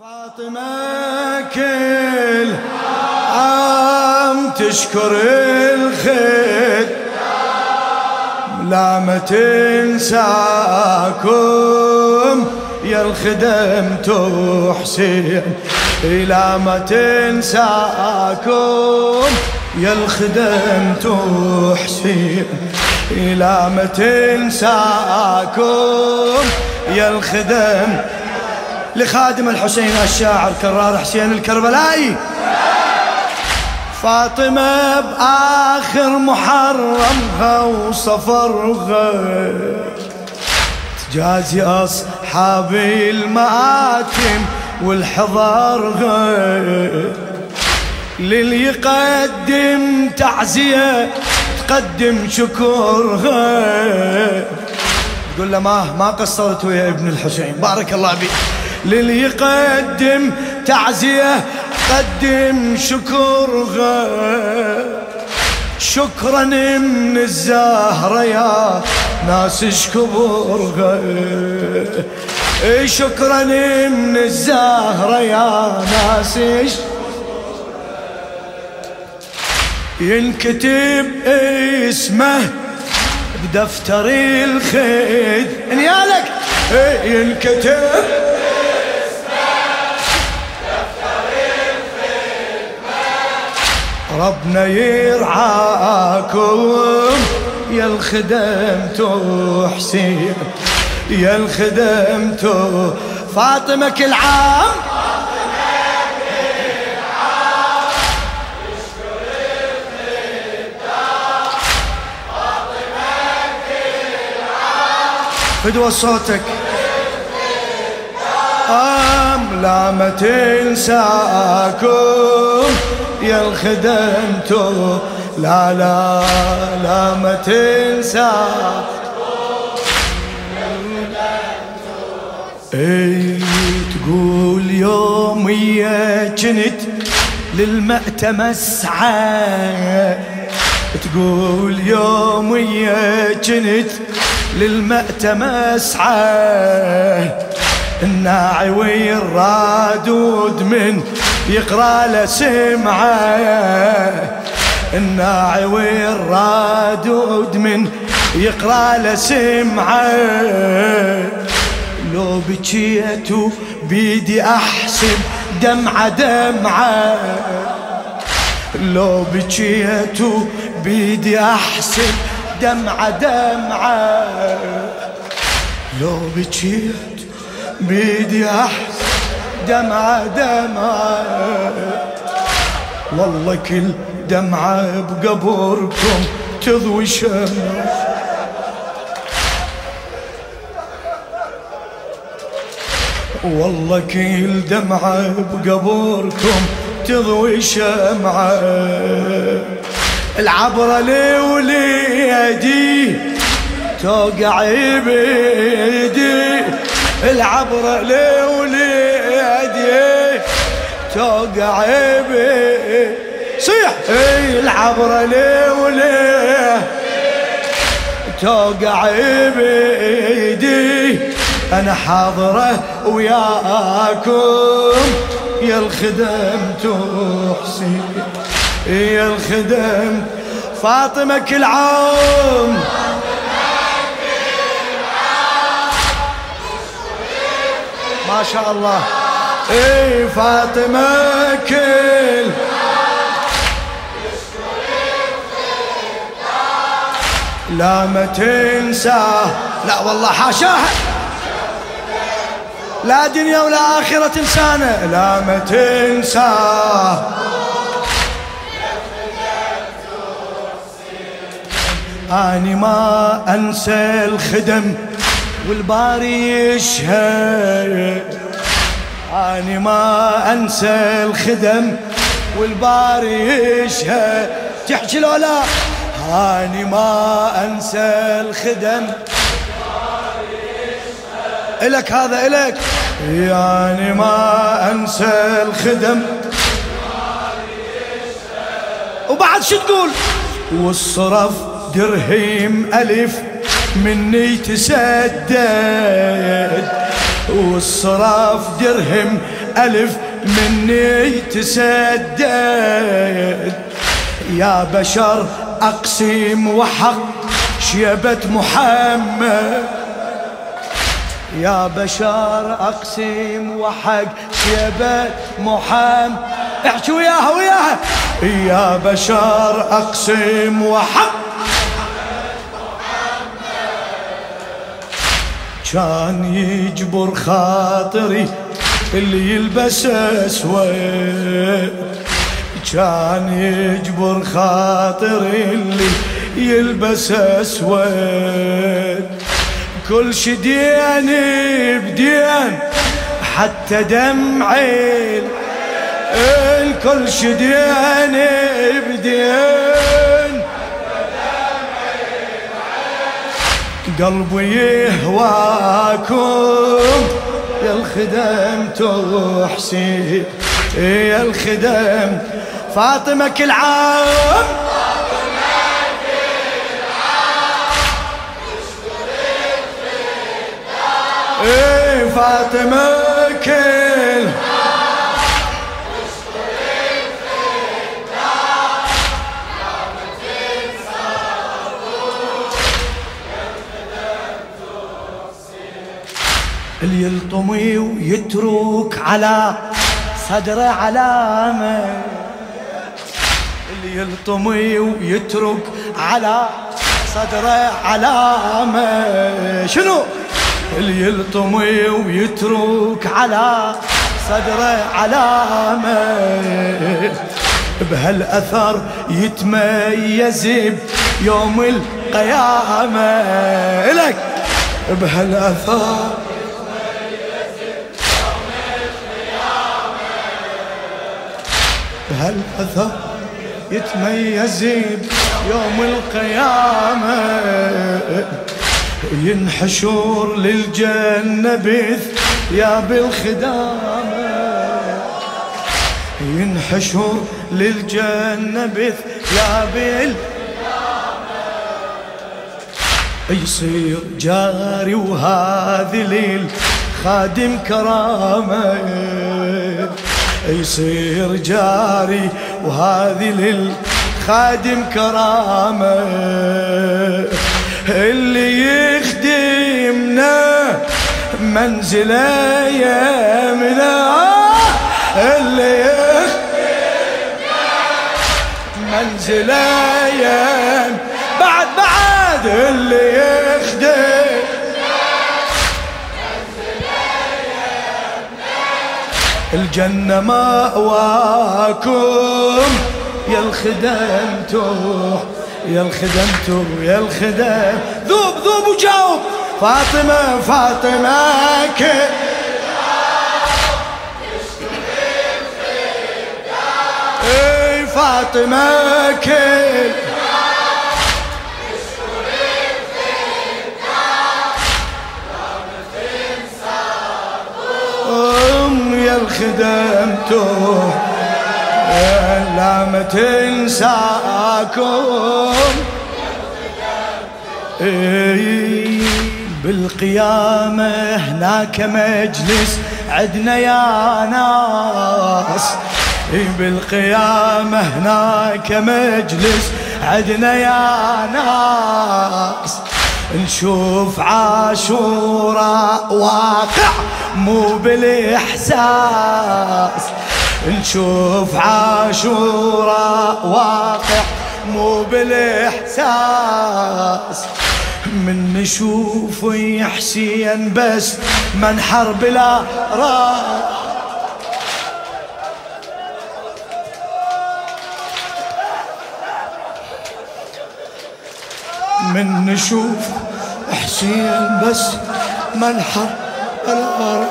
فاطمة كل عام تشكر الخير لا ما تنساكم يا الخدم تحسين لا ما تنساكم يا الخدم تحسين لا ما تنساكم يا الخدم لخادم الحسين الشاعر كرار حسين الكربلائي. فاطمة بآخر محرمها وصفرها تجازي أصحابي المآتم والحضارها للي يقدم تعزية تقدم شكرها تقول له ما ما قصرت ويا ابن الحسين. بارك الله بك للي يقدم تعزية قدم شكرها شكرا من الزهرة يا ناس اشكبرها شكرا من الزهرة يا ناس ينكتب اسمه بدفتر الخيد. انيالك ينكتب ربنا يرعاكم. يا الخدم حسين يا الخدم فاطمة كل عام. فدوى صوتك. أم لا ما تنساكم. يا الخدمتو لا لا لا ما تنسى. أي تقول يومية كنت للمأتم اسعى تقول يومية كنت للمأتم اسعى الناعي والرادود من يقرأ له سمعه الناعي والرادود من يقرأ له سمعه. لو بكيت بيدي أحسب دمعة دمعة. لو بكيت بيدي أحسب دمعة دمعة. لو بكيت بيدي أحسب دمعة دمعة. والله كل دمعة بقبركم تضوي شمس. والله كل دمعة بقبركم تضوي شمعة. العبرة لي وليدي توقع بيدي. العبرة لي وليدي توقع بي. صيح. إي العبرة لي ولي. توقع بيدي. أنا حاضرة وياكم. يا الخدم تحسين يا الخدم فاطمة كل عام. ما شاء الله. اي فاطمة كل لا ما تنسى. لا والله حاشاها لا دنيا ولا آخرة تنسانا. لا ما تنسى. أني ما أنسى الخدم والباري يشهد. أني ما أنسى الخدم والباري يشهد تحكي لولا؟ أني ما أنسى الخدم. إلك هذا إلك. يعني ما أنسى الخدم. وبعد شو تقول؟ والصرف درهم ألف مني تسدد. والصراف درهم الألف مني تسدد. يا بشر أقسم وحق شيبة محمد. يا بشر أقسم وحق شيبة محمد. احكي وياها وياها يا بشر أقسم وحق كان يجبر خاطري اللي يلبس أسود. كان يجبر خاطري اللي يلبس أسود. كل شدين بدين حتى دمعي الكل شدين بدين قلبي يهواكم. يا الخدم تحسين يا الخدم فاطمة كل عام. إيه فاطمة كل اللي يلطمي ويترك على صدره علامة. اللي يلطمي ويترك على صدره علامة. شنو؟ اللي يلطمي ويترك على صدره علامة. بهالأثر يتميز بيوم القيامة. إلك! بهالأثر بهالأثر يتميز يوم القيامة. ينحشر للجنة بث يا بالخدامة. ينحشر للجنة بث يا بال يصير جاري وهذه ليل خادم كرامة. يصير جاري وهذه للخادم كرامة. اللي يخدمنا منزله يمنا. اللي يخدمنا منزله يم بعد بعد. اللي يخدم الجنة مأواكم. يا الخدمتو يا الخدمتو يا الخدم. ذوب ذوب وجاوب فاطمة فاطمة كي اي فاطمة كي الخدم لا ما تنساكم. بالقيامة هناك مجلس عدنا يا ناس. بالقيامة هناك مجلس عدنا يا ناس. نشوف عاشوراء واقع مو بالإحساس. نشوف عاشوراء واقع مو بالإحساس. من نشوف يا حسين بس منحر بلا رأس. من نشوف حسين بس منحر الأرض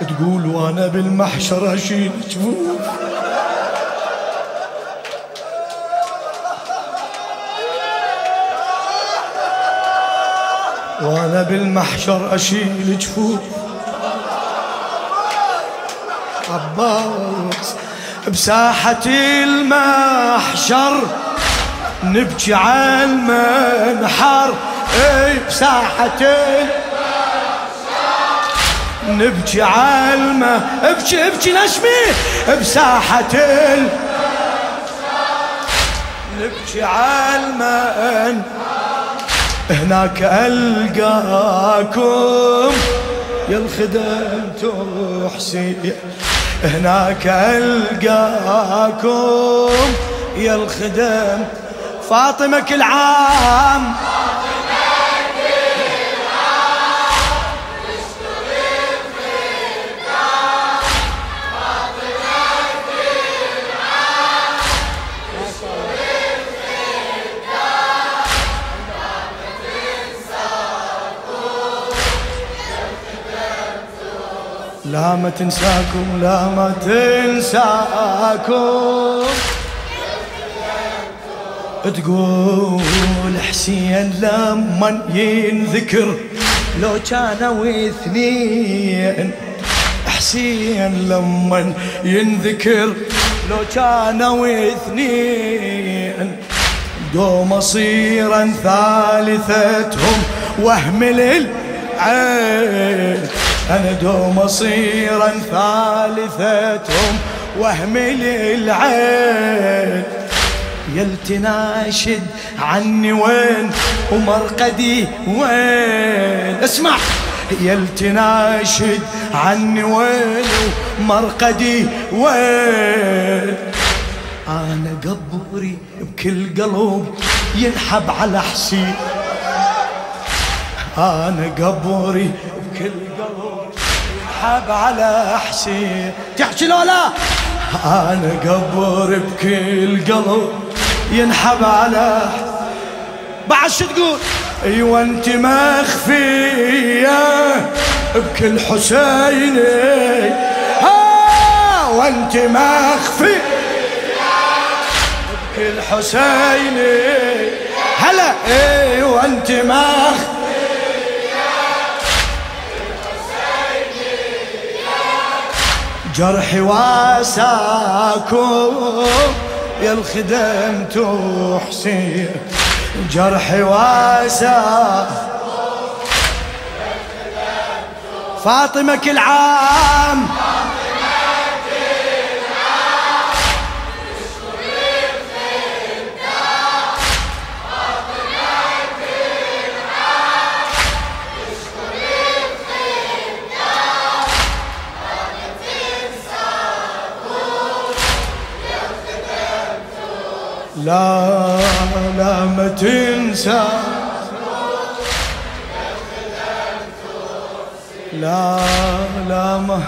تقول وأنا بالمحشر اشيل جفوف. وأنا بالمحشر اشيل جفوف عباس بساحة المحشر نبكي على المنحر. إي بساحة نبكي على الم ابكي ابكي نشمي بساحة نبكي على المن هناك ألقاكم يا الخدم تحسين هناك ألقاكم يا الخدم. فاطمة كل عام لا ما تنساكم لا ما تنساكم. تقول حسين لما ينذكر لو كانوا اثنين حسين لما ينذكر لو كانوا اثنين دو مصيرا ثالثتهم وهم للعين. أنا دو مصيرا ثالثتهم وهم للعين يلتناشد عني وين ومرقدي وين؟ اسمع. يلتناشد عني وين ومرقدي وين؟ أنا قبري بكل قلب ينحب على حسين أنا قبري بكل قلب ينحب على حسين تحكي لولا أنا قبر بكل قلب ينحب على بعد شو تقول؟ أيوه أنت مخفية بكل حسيني. ها وأنت مخفي بكل حسيني. هلا. أيوه أنت مخفي جرحي واساكم يا الخدم تحسين. جرحي واسا. فاطمة كل عام لا لا ما تنسى. لا لا ما